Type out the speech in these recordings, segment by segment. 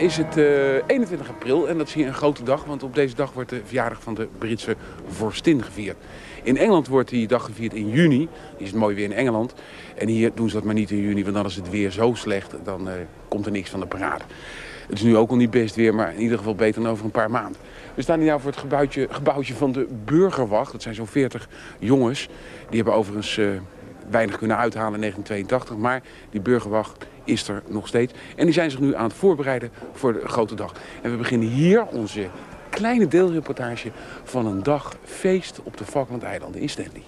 is het eh, 21 april en dat is hier een grote dag, want op deze dag wordt de verjaardag van de Britse vorstin gevierd. In Engeland wordt die dag gevierd in juni, die is het mooi weer in Engeland. En hier doen ze dat maar niet in juni, want dan is het weer zo slecht, dan eh, komt er niks van de parade. Het is nu ook al niet best weer, maar in ieder geval beter dan over een paar maanden. We staan hier nou voor het gebouwtje, gebouwtje van de Burgerwacht. Dat zijn zo'n 40 jongens. Die hebben overigens eh, weinig kunnen uithalen in 1982. Maar die Burgerwacht is er nog steeds. En die zijn zich nu aan het voorbereiden voor de grote dag. En we beginnen hier onze kleine deelreportage van een dag feest op de Falklandeilanden in Stanley.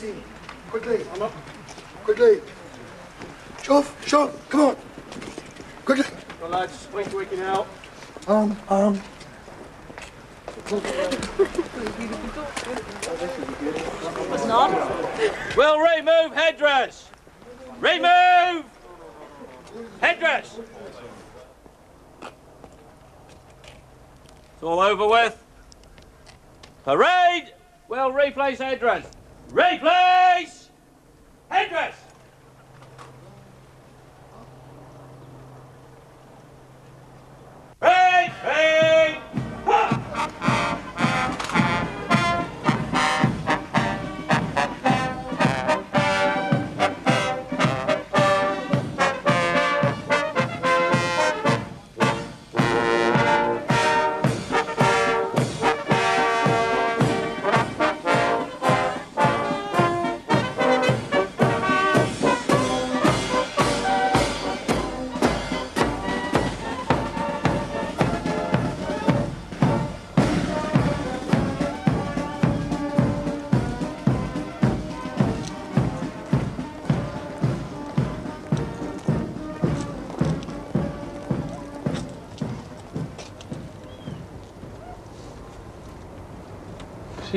Dressing. Quickly. I'm up. Quickly. Shove, shove, come on. Quickly. Well, lads, sprint working out. Um, um. Well, remove headdress! Remove! Headdress! It's all over with. Parade! Well, replace headdress. Replace! Headdress! Parade! Parade!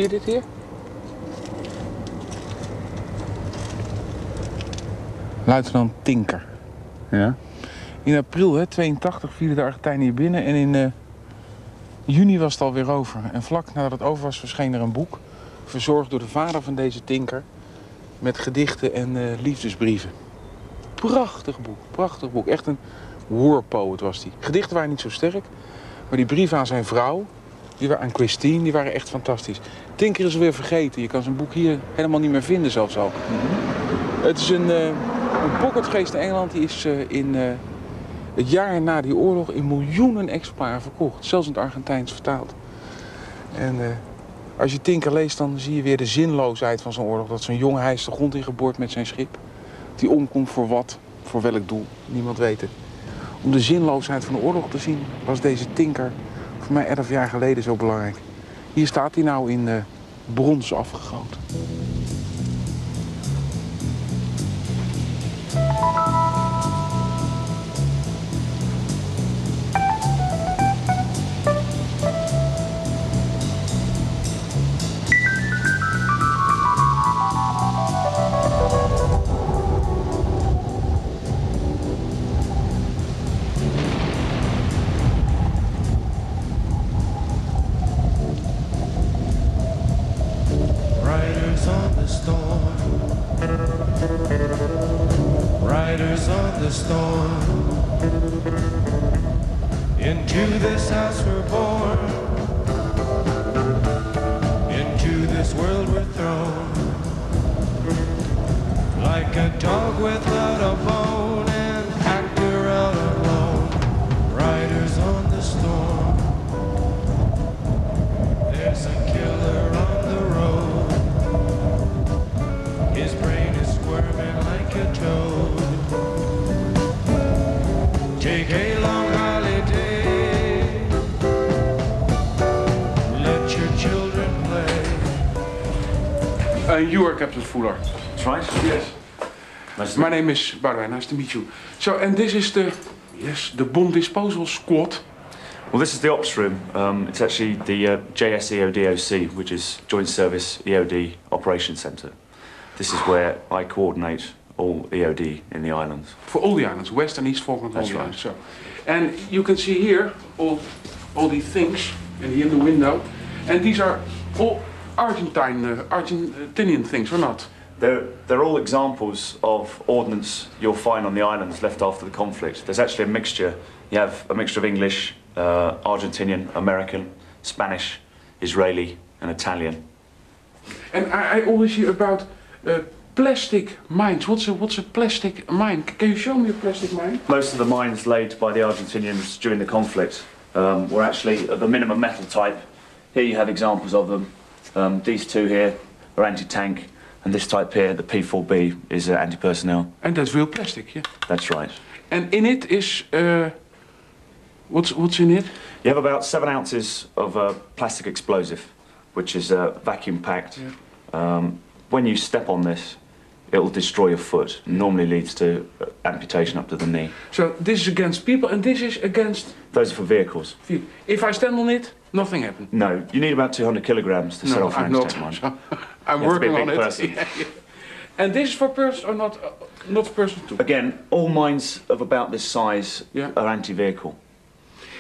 Je dit hier? Luitenant Tinker. Ja. In april hè, 82 vielen de Argentijnen hier binnen en in eh, juni was het alweer over. En vlak nadat het over was verscheen er een boek, verzorgd door de vader van deze Tinker, met gedichten en eh, liefdesbrieven. Prachtig boek, prachtig boek. Echt een war poet was die. Gedichten waren niet zo sterk, maar die brieven aan zijn vrouw, die waren aan Christine, die waren echt fantastisch. Tinker is alweer vergeten. Je kan zijn boek hier helemaal niet meer vinden zelfs al. Het is een, eh een in Engeland. Die is eh, in eh, het jaar na die oorlog in miljoenen exemplaren verkocht. Zelfs in het Argentijns vertaald. En als je Tinker leest, dan zie je weer de zinloosheid van zo'n oorlog. Dat zo'n jongen, hij is de grond ingeboord met zijn schip. Die omkomt voor wat, voor welk doel. Niemand weet het. Om de zinloosheid van de oorlog te zien, was deze Tinker voor mij 11 jaar geleden zo belangrijk. Hier staat hij nou in eh, brons afgegoten. The storm. Into this house we're born. Into this world we're thrown. Like a dog without a bone Uh, you are Captain Fuller. That's right. Yes. Nice My name is Boudewijn. Nice to meet you. So, and this is the yes, the bomb disposal squad. Well, this is the ops room. Um, it's actually the uh, JSEODOC, which is Joint Service EOD Operations Centre. This is where I coordinate all EOD in the islands. For all the islands, West and East Falkland, That's the right. islands. So, and you can see here all, all these things, and here in the window, and these are all Argentine, uh, Argentinian things, or not? They're, they're all examples of ordnance you'll find on the islands left after the conflict. There's actually a mixture. You have a mixture of English, uh, Argentinian, American, Spanish, Israeli, and Italian. And I, I always hear about uh, plastic mines. What's a what's a plastic mine? Can you show me a plastic mine? Most of the mines laid by the Argentinians during the conflict um, were actually of the minimum metal type. Here you have examples of them. Um, these two here are anti-tank, and this type here, the P4B, is uh, anti-personnel. And that's real plastic, yeah. That's right. And in it is uh, what's what's in it? You have about seven ounces of uh, plastic explosive, which is uh, vacuum packed. Um, when you step on this, it will destroy your foot. Normally leads to uh, amputation up to the knee. So this is against people, and this is against. Those are for vehicles. If I stand on it, nothing happens. No, you need about 200 kilograms to set off an I'm not. anti-tank I'm You have to be working on it. Yeah, yeah. And this is for persons or not? Uh, not person too. Again, all mines of about this size Yeah. are anti-vehicle.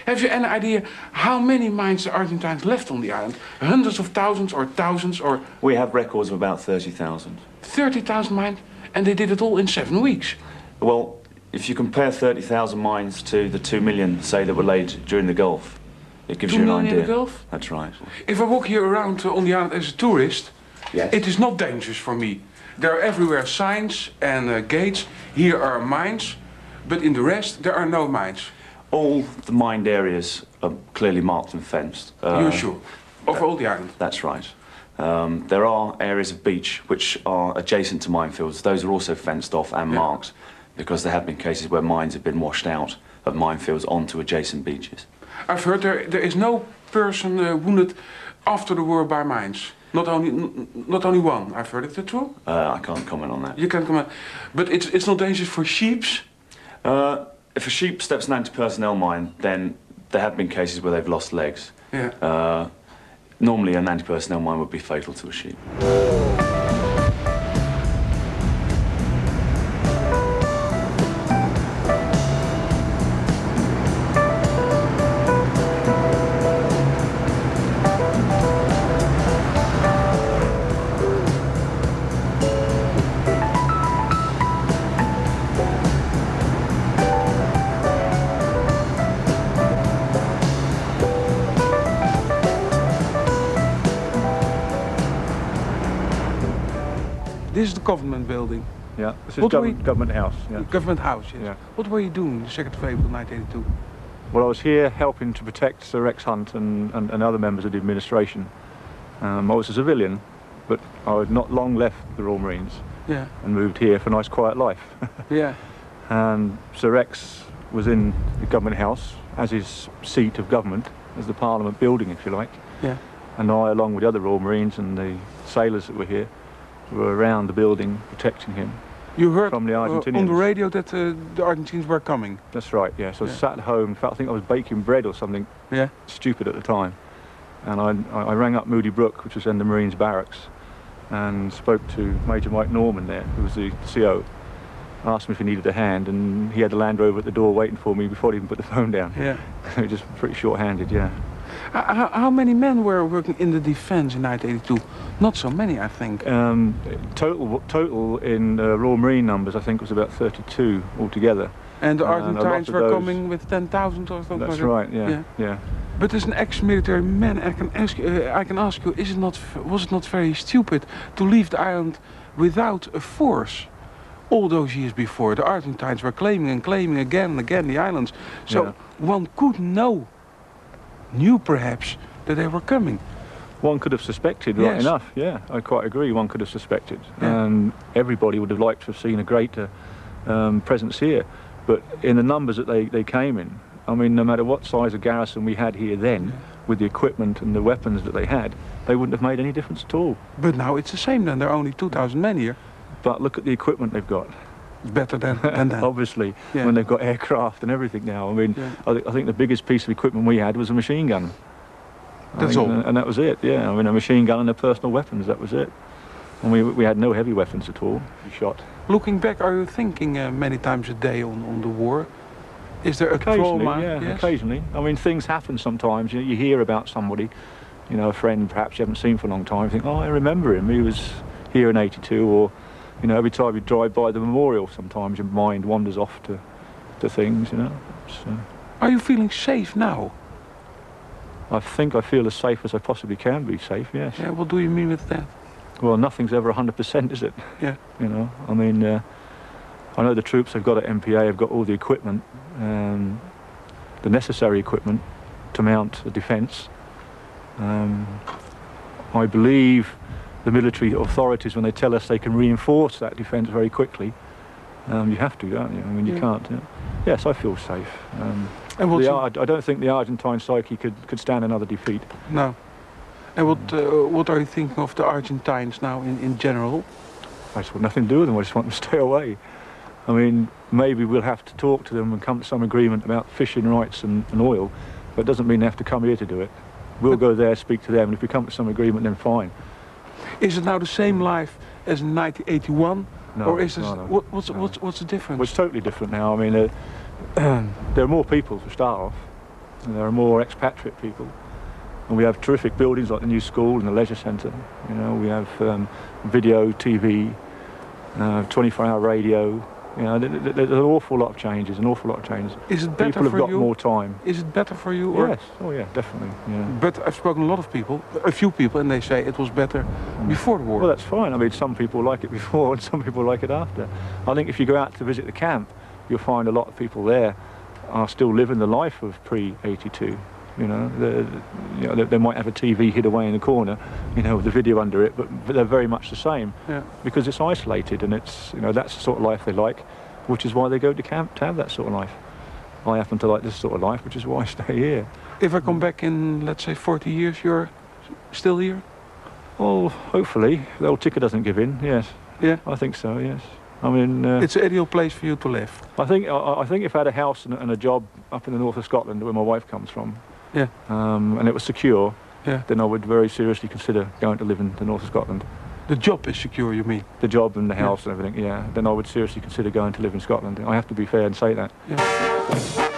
Have you any idea how many mines the Argentines left on the island? Hundreds of thousands or thousands or We have records of about 30,000. 30,000 mines? And they did it all in seven weeks. Well, if you compare 30,000 mines to the 2 million, say, that were laid during the Gulf, it gives Two you an million in idea. the Gulf? That's right. If I walk here around uh, on the island as a tourist, Yes. it is not dangerous for me. There are everywhere signs and uh, gates. Here are mines, but in the rest there are no mines. All the mined areas are clearly marked and fenced. Uh, You're sure? Over all the island. That's right. Um, there are areas of beach which are adjacent to minefields. Those are also fenced off and Yeah. marked because there have been cases where mines have been washed out of minefields onto adjacent beaches. I've heard there, there is no person uh, wounded after the war by mines. Not only, not only one. I've heard it. Is that true? Uh, I can't comment on that. You can come. out. But it's it's not dangerous for sheeps. Uh, if a sheep steps an anti-personnel mine, then there have been cases where they've lost legs. Yeah. Uh, normally, an anti-personnel mine would be fatal to a sheep. Yeah, this is What do government, we- government house. Yeah. government house. Yes. Yeah. What were you doing the 2nd of April 1982? Well, I was here helping to protect Sir Rex Hunt and, and, and other members of the administration. Um, I was a civilian, but I had not long left the Royal Marines Yeah. and moved here for a nice quiet life. Yeah. and Sir Rex was in the government house as his seat of government, as the Parliament building, if you like. Yeah. And I, along with the other Royal Marines and the sailors that were here, were around the building protecting him. You heard From the uh, on the radio that uh, the Argentines were coming. That's right, yeah. So I sat at home, in fact, I think I was baking bread or something Yeah. stupid at the time. And I, I rang up Moody Brook, which was in the Marines barracks, and spoke to Major Mike Norman there, who was the CO. I Asked him if he needed a hand, and he had the Land Rover at the door waiting for me before he even put the phone down. Yeah. Just pretty short-handed, yeah. How, how many men were working in the defense in 1982? Not so many, I think. Um, total total in uh, Royal Marine numbers, I think, was about 32 altogether. And the and a lot Argentines were those- coming with 10,000 or something. That's like right, yeah, Yeah. yeah. But as an ex-military man, I can ask you, uh, I can ask you, is it not, was it not very stupid to leave the island without a force? All those years before, the Argentines were claiming and claiming again and again the islands. So Yeah. one could know, knew perhaps, that they were coming. One could have suspected, right Yes. enough. Yeah, I quite agree. One could have suspected, Yeah. and everybody would have liked to have seen a greater um, presence here. But in the numbers that they, they came in, I mean, no matter what size of garrison we had here then, with the equipment and the weapons that they had, they wouldn't have made any difference at all. But now it's the same then, there are only 2,000 men here. But look at the equipment they've got. Better than, than that. Obviously, Yeah. when they've got aircraft and everything now. I mean, Yeah. I, th- I think the biggest piece of equipment we had was a machine gun. I That's mean, all? And that was it, yeah. I mean, a machine gun and their personal weapons, that was it. And we, we had no heavy weapons at all. We shot. Looking back, are you thinking uh, many times a day on, on the war? Is there a Occasionally, trauma? yeah, Yes? occasionally. I mean, things happen sometimes. You, you hear about somebody, you know, a friend perhaps you haven't seen for a long time. You think, oh, I remember him. He was here in 82. Or, you know, every time you drive by the memorial, sometimes your mind wanders off to, to things, you know. So Are you feeling safe now? I think I feel as safe as I possibly can be safe, yes. Yeah, what do you mean with that? Well, nothing's ever 100%, is it? Yeah. You know, I mean, uh, I know the troops have got at MPA, have got all the equipment, um, the necessary equipment to mount a defence. Um, I believe the military authorities, when they tell us they can reinforce that defence very quickly, um, you have to, don't you? I mean, you Yeah. can't. Yeah. Yes, I feel safe. Um, And the, you- Ar- I don't think the Argentine psyche could, could stand another defeat. No. And what uh, what are you thinking of the Argentines now in, in general? I just want nothing to do with them. I just want them to stay away. I mean, maybe we'll have to talk to them and come to some agreement about fishing rights and, and oil, but it doesn't mean they have to come here to do it. We'll go there, speak to them, and if we come to some agreement, then fine. Is it now the same life as in 1981? No, or is this, no, no, what, what's, no. what's, what's the difference? Well, it's totally different now. I mean, uh, there are more people to start off. And there are more expatriate people. And we have terrific buildings like the new school and the leisure centre. You know, we have um, video, TV, uh, 24-hour radio. You know, th- th- there's an awful lot of changes, an awful lot of changes. Is it better People have got you? more time. Is it better for you? Or? Yes. Oh yeah, definitely. Yeah. But I've spoken to a lot of people, a few people, and they say it was better mm. before the war. Well, that's fine. I mean, some people like it before and some people like it after. I think if you go out to visit the camp, you'll find a lot of people there are still living the life of pre-82. You know, you know they, they might have a TV hid away in the corner, you know, with the video under it, but, but they're very much the same yeah. because it's isolated and it's, you know, that's the sort of life they like, which is why they go to camp to have that sort of life. I happen to like this sort of life, which is why I stay here. If I come back in, let's say, 40 years, you're still here? Well, hopefully, the old ticker doesn't give in. Yes, Yeah. I think so. Yes. I mean, uh, It's an ideal place for you to live. I think I, I think if I had a house and, and a job up in the north of Scotland, where my wife comes from, Yeah. um, and it was secure, Yeah. then I would very seriously consider going to live in the north of Scotland. The job is secure, you mean? The job and the Yeah. house and everything, yeah. Then I would seriously consider going to live in Scotland. I have to be fair and say that. Yeah.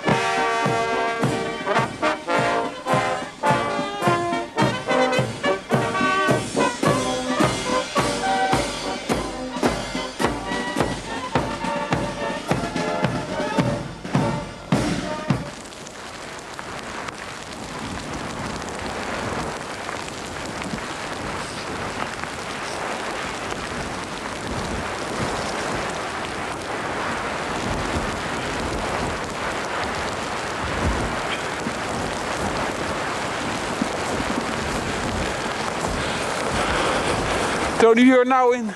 Tony, you're now in,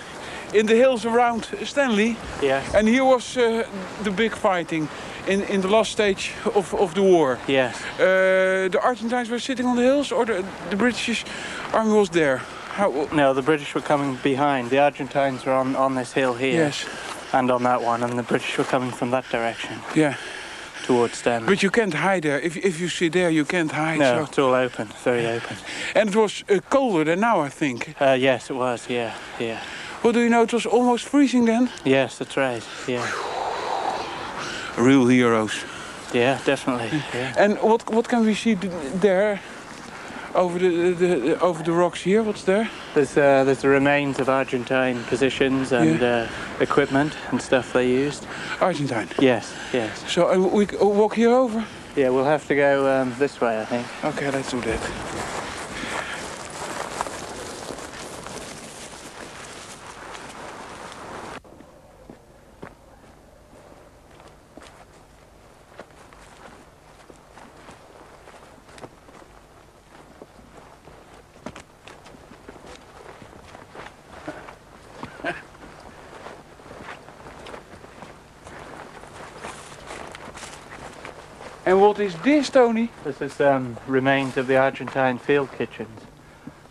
in the hills around Stanley. Yeah, And here was uh, the big fighting in, in the last stage of, of the war. yes. Uh, the Argentines were sitting on the hills or the, the British army was there? How, No, the British were coming behind. The Argentines were on, on this hill here. yes, And on that one, and the British were coming from that direction yeah. Towards Stanley. But you can't hide there. If, if you sit there, you can't hide. no, So. it's all open, very open. And it was uh, colder than now, I think. Uh, yes, it was, yeah, yeah. Well, do you know it was almost freezing then? Yes, that's right, yeah. Real heroes. Yeah, definitely, yeah. And what what can we see there? Over the, the, the over the rocks here, what's there? There's, uh, there's the remains of Argentine positions and uh, equipment and stuff they used. Argentine. Yes, yes. So uh, we walk here over. Yeah, we'll have to go um, this way, I think. Okay, let's do that. And what is this, Tony? This is um, remains of the Argentine field kitchens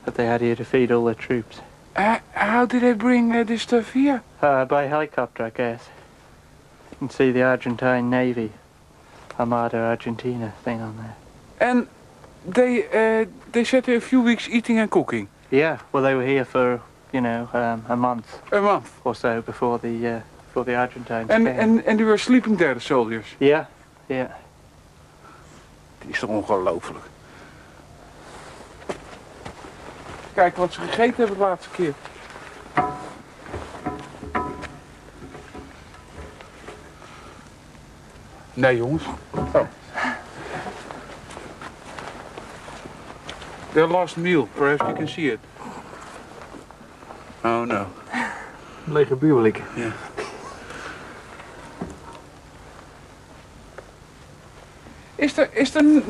that they had here to feed all their troops. Uh, how did they bring uh, this stuff here? Uh, by helicopter, I guess. You can see the Argentine Navy Armada Argentina thing on there. And they uh, they sat a few weeks eating and cooking. Yeah, well, they were here for you know um, a month A month. or so before the uh, before the Argentines And, came. and, and they were sleeping there, the soldiers. yeah, yeah. Die is toch ongelooflijk. Kijk wat ze gegeten hebben de laatste keer. Nee jongens. Oh. Their last meal, perhaps you can see it. Oh no. Lege buurlijk. Yeah. Is there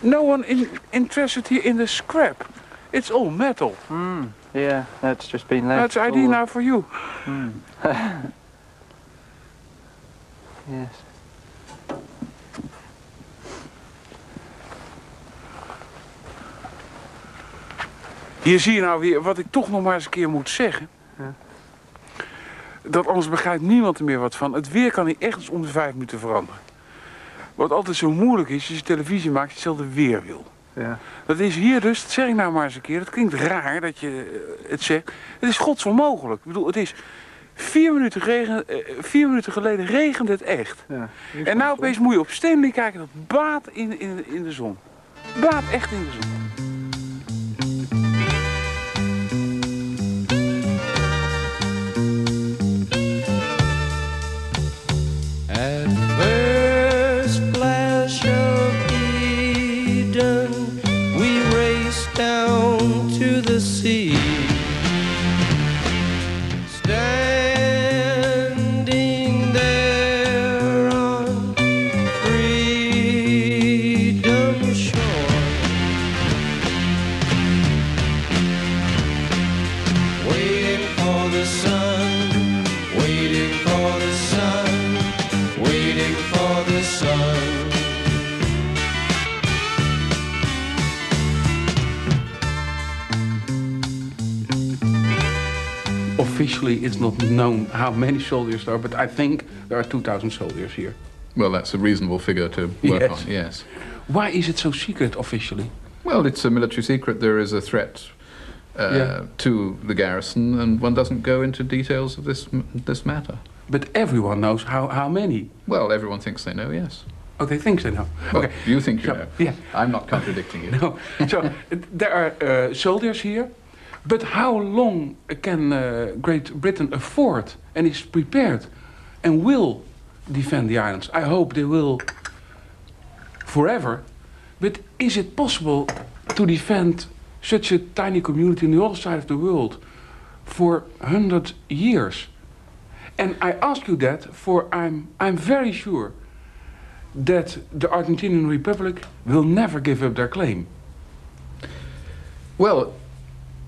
no one in, interested here in the scrap? It's all metal. Mm, yeah, that's just been left. That's all- now for you. Yes. Hier zie je nou weer wat ik toch nog maar eens een keer moet zeggen. Ja. Dat anders begrijpt niemand er meer wat van. Het weer kan hier echt eens om de vijf minuten veranderen. Wat altijd zo moeilijk is, als je televisie maakt, je hetzelfde weer wil. Ja. Dat is hier dus, dat zeg ik nou maar eens een keer. Dat klinkt raar dat je eh, het zegt. Het is godsonmogelijk. Ik bedoel, het is Vier minuten, regen, eh, vier minuten geleden regende het echt. Ja. En nou opeens moet je op Stanley kijken, dat baat in, in, in de zon. Baat echt in de zon. Officially, it's not known how many soldiers there are, but I think there are 2,000 soldiers here. Well, that's a reasonable figure to work Yes. on, yes. Why is it so secret officially? Well, it's a military secret. There is a threat uh, Yeah. to the garrison, and one doesn't go into details of this this matter. But everyone knows how, how many. Well, everyone thinks they know, yes. Oh, they think they know. Well, okay. you think you So, know. yeah. I'm not contradicting you. No. So there are uh, soldiers here, but how long can uh, Great Britain afford and is prepared and will defend the islands? I hope they will forever. But is it possible to defend such a tiny community on the other side of the world for 100 years? And I ask you that for I'm, I'm very sure that the Argentinian Republic will never give up their claim. Well,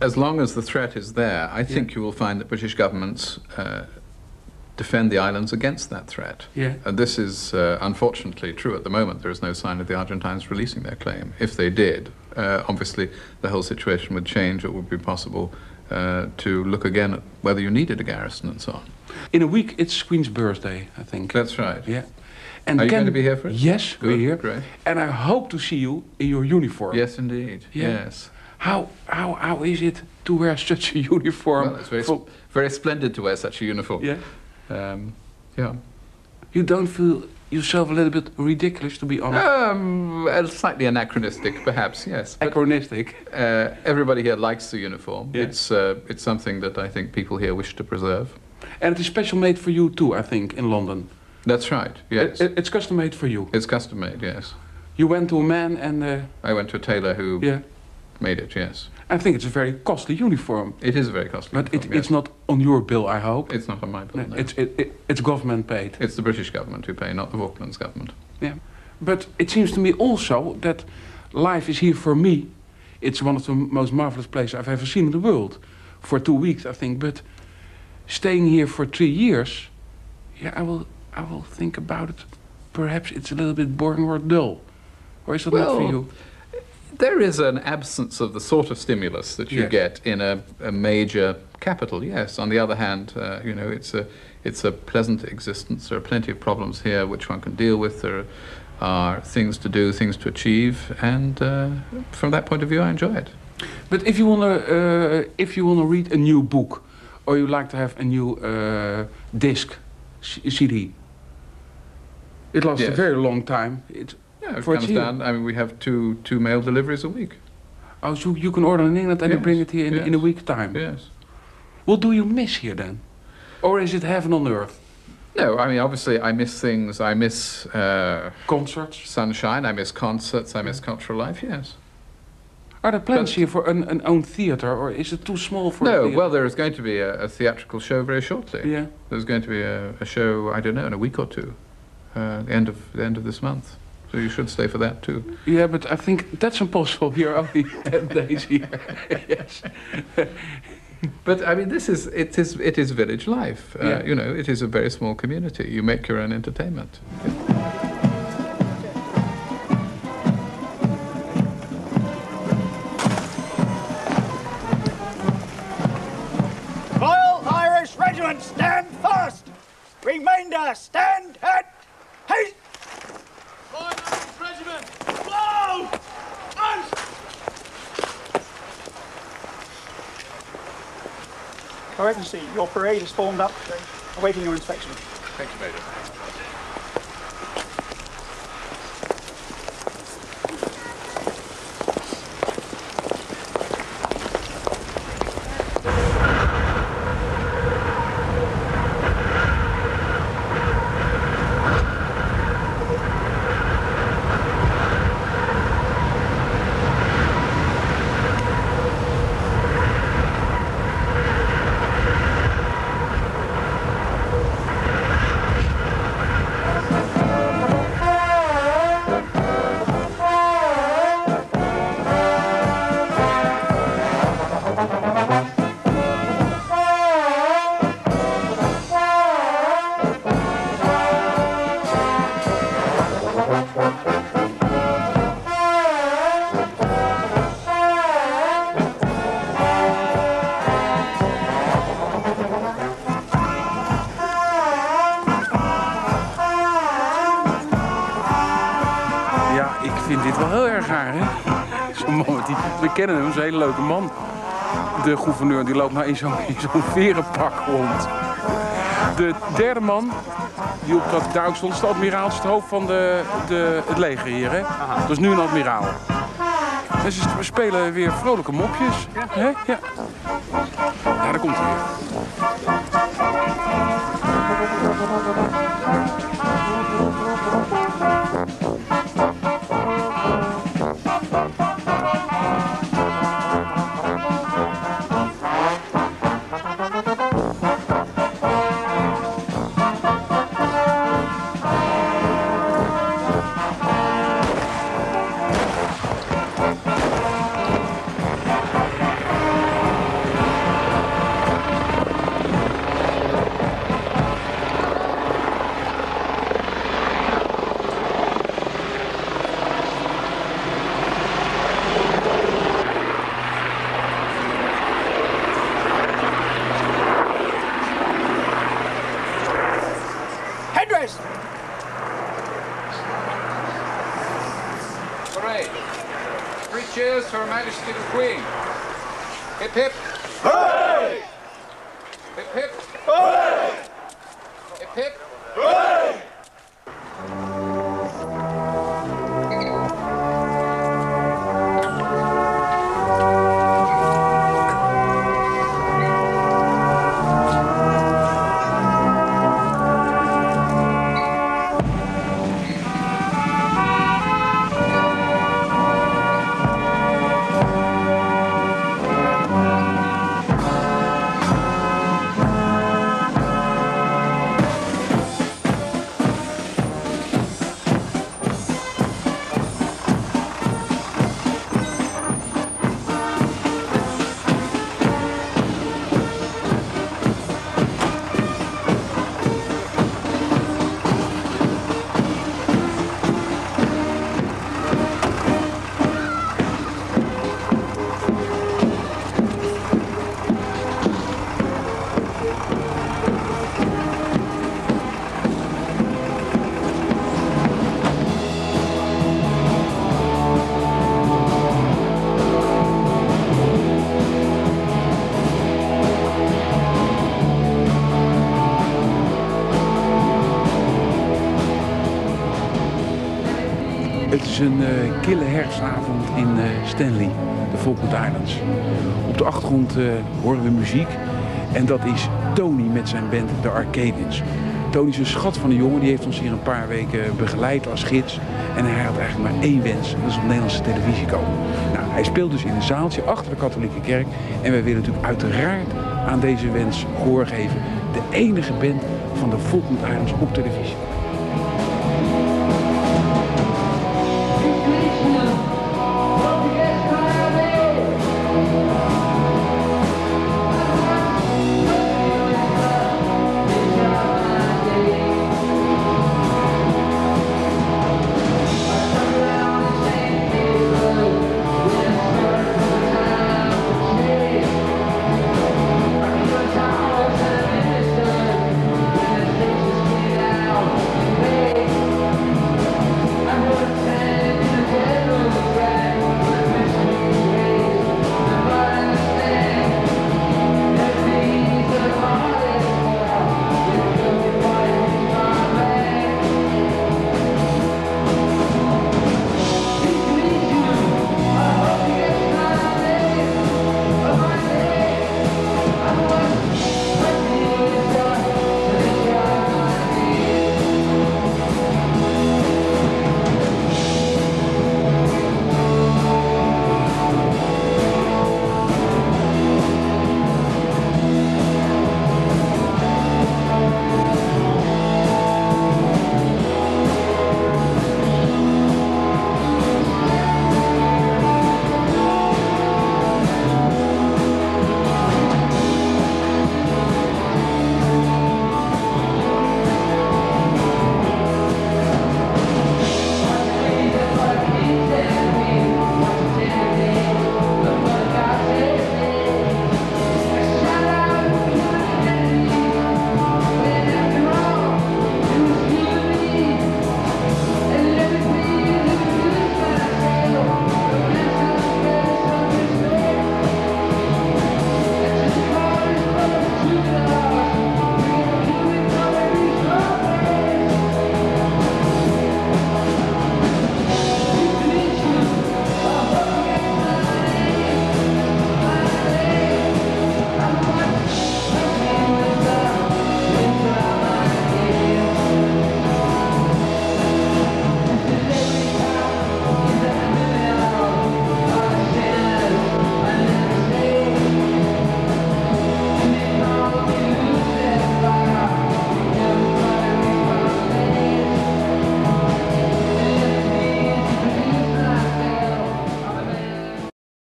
as long as the threat is there, I think you will find that British governments uh, defend the islands against that threat. Yeah. And this is uh, unfortunately true at the moment. There is no sign of the Argentines releasing their claim. If they did, uh, obviously the whole situation would change. It would be possible uh, to look again at whether you needed a garrison and so on. In a week, it's Queen's birthday, I think. That's right. yeah. And Are you can- going to be here for it? Yes, we're here. great. And I hope to see you in your uniform. Yes, indeed. Yeah. Yes. How, how, how is it to wear such a uniform? Well, it's very, sp- very splendid to wear such a uniform. yeah. Um, yeah. You don't feel yourself a little bit ridiculous, to be honest? Um, slightly anachronistic, perhaps. Yes. But, Acronistic. uh, everybody here likes the uniform. Yeah. It's uh, it's something that I think people here wish to preserve. And it is special made for you too, I think, in London. That's right. Yes. It- it's custom made for you. it's custom made. Yes. You went to a man and, uh, I went to a tailor who yeah, made it. Yes. I think it's a very costly uniform. It is a very costly. But it, uniform, it's yes. not on your bill, I hope. It's not on my bill. No, no. it's, it, it, it's government paid. It's the British government who pay, not the Falklands government. Yeah. But it seems to me also that life is here for me. It's one of the most marvelous places I've ever seen in the world. For two weeks, I think. But staying here for three years, yeah, I will, I will think about it. Perhaps it's a little bit boring or dull. Or is it not for you? There is an absence of the sort of stimulus that you Yes. get in a, a major capital. Yes. On the other hand, uh, you know, it's a it's a pleasant existence. There are plenty of problems here which one can deal with. There are things to do, things to achieve, and uh, from that point of view, I enjoy it. But if you wanna, uh, if you wanna read a new book, or you like to have a new uh, disc, CD, it lasts a very long time. It, Yeah, it For comes down. I mean, we have two two mail deliveries a week. oh, so you can order in England and Yes, bring it here in, in a week time. Yes. What do you miss here then? Or is it heaven on earth? No, I mean, obviously, I miss things. I miss uh, Concerts? sunshine. I miss concerts. I miss cultural life. Yes. Are there plans But- here for an, an own theatre, or is it too small for No, well, there is going to be a, a theatrical show very shortly. Yeah. There's going to be a, a show, I don't know, in a week or two, uh, the end of the end of this month. So you should stay for that too. Yeah, but I think that's impossible. We are only 10 days here. yes. But I mean, this is it is it is village life. Uh, Yeah. You know, it is a very small community. You make your own entertainment. Royal Irish Regiment, stand first! Remainder, stand at haste! Royal Irish Regiment! Blow! Out! Your Excellency, your parade is formed up, awaiting your inspection. Thank you, Major. Zo'n man met die... We kennen hem, zo'n hele leuke man. De gouverneur, die loopt nou in zo'n verenpak rond. De derde man die op dat duik stond, is de admiraal. is het hoofd van de, de, het leger hier, hè? Dat is nu een admiraal. En ze spelen weer vrolijke mopjes. Hè? Ja. ja, daar komt hij weer. Een eh, kille herfstavond in eh, Stanley, de Falkland Islands. Op de achtergrond eh, horen we muziek en dat is Tony met zijn band The Arcadians. Tony is een schat van een jongen, die heeft ons hier een paar weken begeleid als gids. En hij had eigenlijk maar één wens, en dat is op Nederlandse televisie komen. Nou, hij speelt dus in een zaaltje achter de katholieke kerk. En wij willen natuurlijk uiteraard aan deze wens gehoor geven. De enige band van de Falkland Islands op televisie.